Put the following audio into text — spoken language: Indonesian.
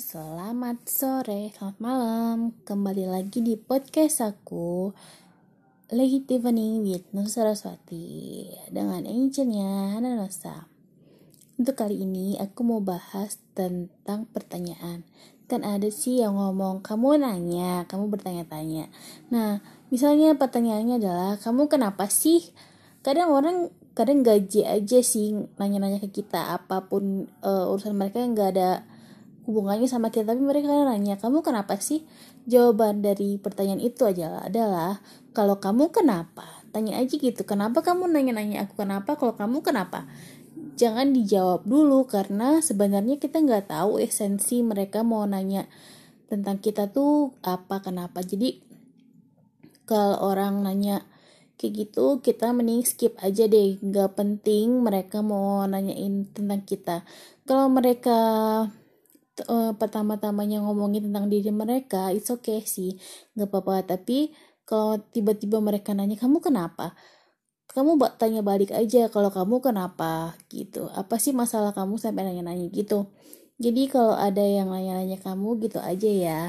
selamat sore, selamat malam. Kembali lagi di podcast aku. Lagi Tiffany with Nusa dengan angelnya Hana. Untuk kali ini aku mau bahas tentang pertanyaan. Kan ada sih yang ngomong, kamu nanya, kamu bertanya-tanya. Nah, misalnya pertanyaannya adalah, kamu kenapa sih? Kadang orang kadang gaji aja sih nanya-nanya ke kita apa pun uh, urusan mereka yang gak ada hubungannya sama kita tapi mereka nanya kamu kenapa sih? Jawaban dari pertanyaan itu aja adalah kalau kamu kenapa? Tanya aja gitu kenapa kamu nanya-nanya aku kenapa? Kalau kamu kenapa? Jangan dijawab dulu karena sebenarnya kita nggak tahu esensi mereka mau nanya tentang kita tuh apa kenapa. Jadi kalau orang nanya kayak gitu kita mending skip aja deh. Nggak penting mereka mau nanyain tentang kita. Kalau mereka uh, pertama-tamanya ngomongin tentang diri mereka it's okay sih nggak apa-apa. Tapi kalau tiba-tiba mereka nanya kamu kenapa? Kamu tanya balik aja kalau kamu kenapa? Gitu. Apa sih masalah kamu sampai nanya-nanya gitu? Jadi kalau ada yang nanya-nanya kamu gitu aja ya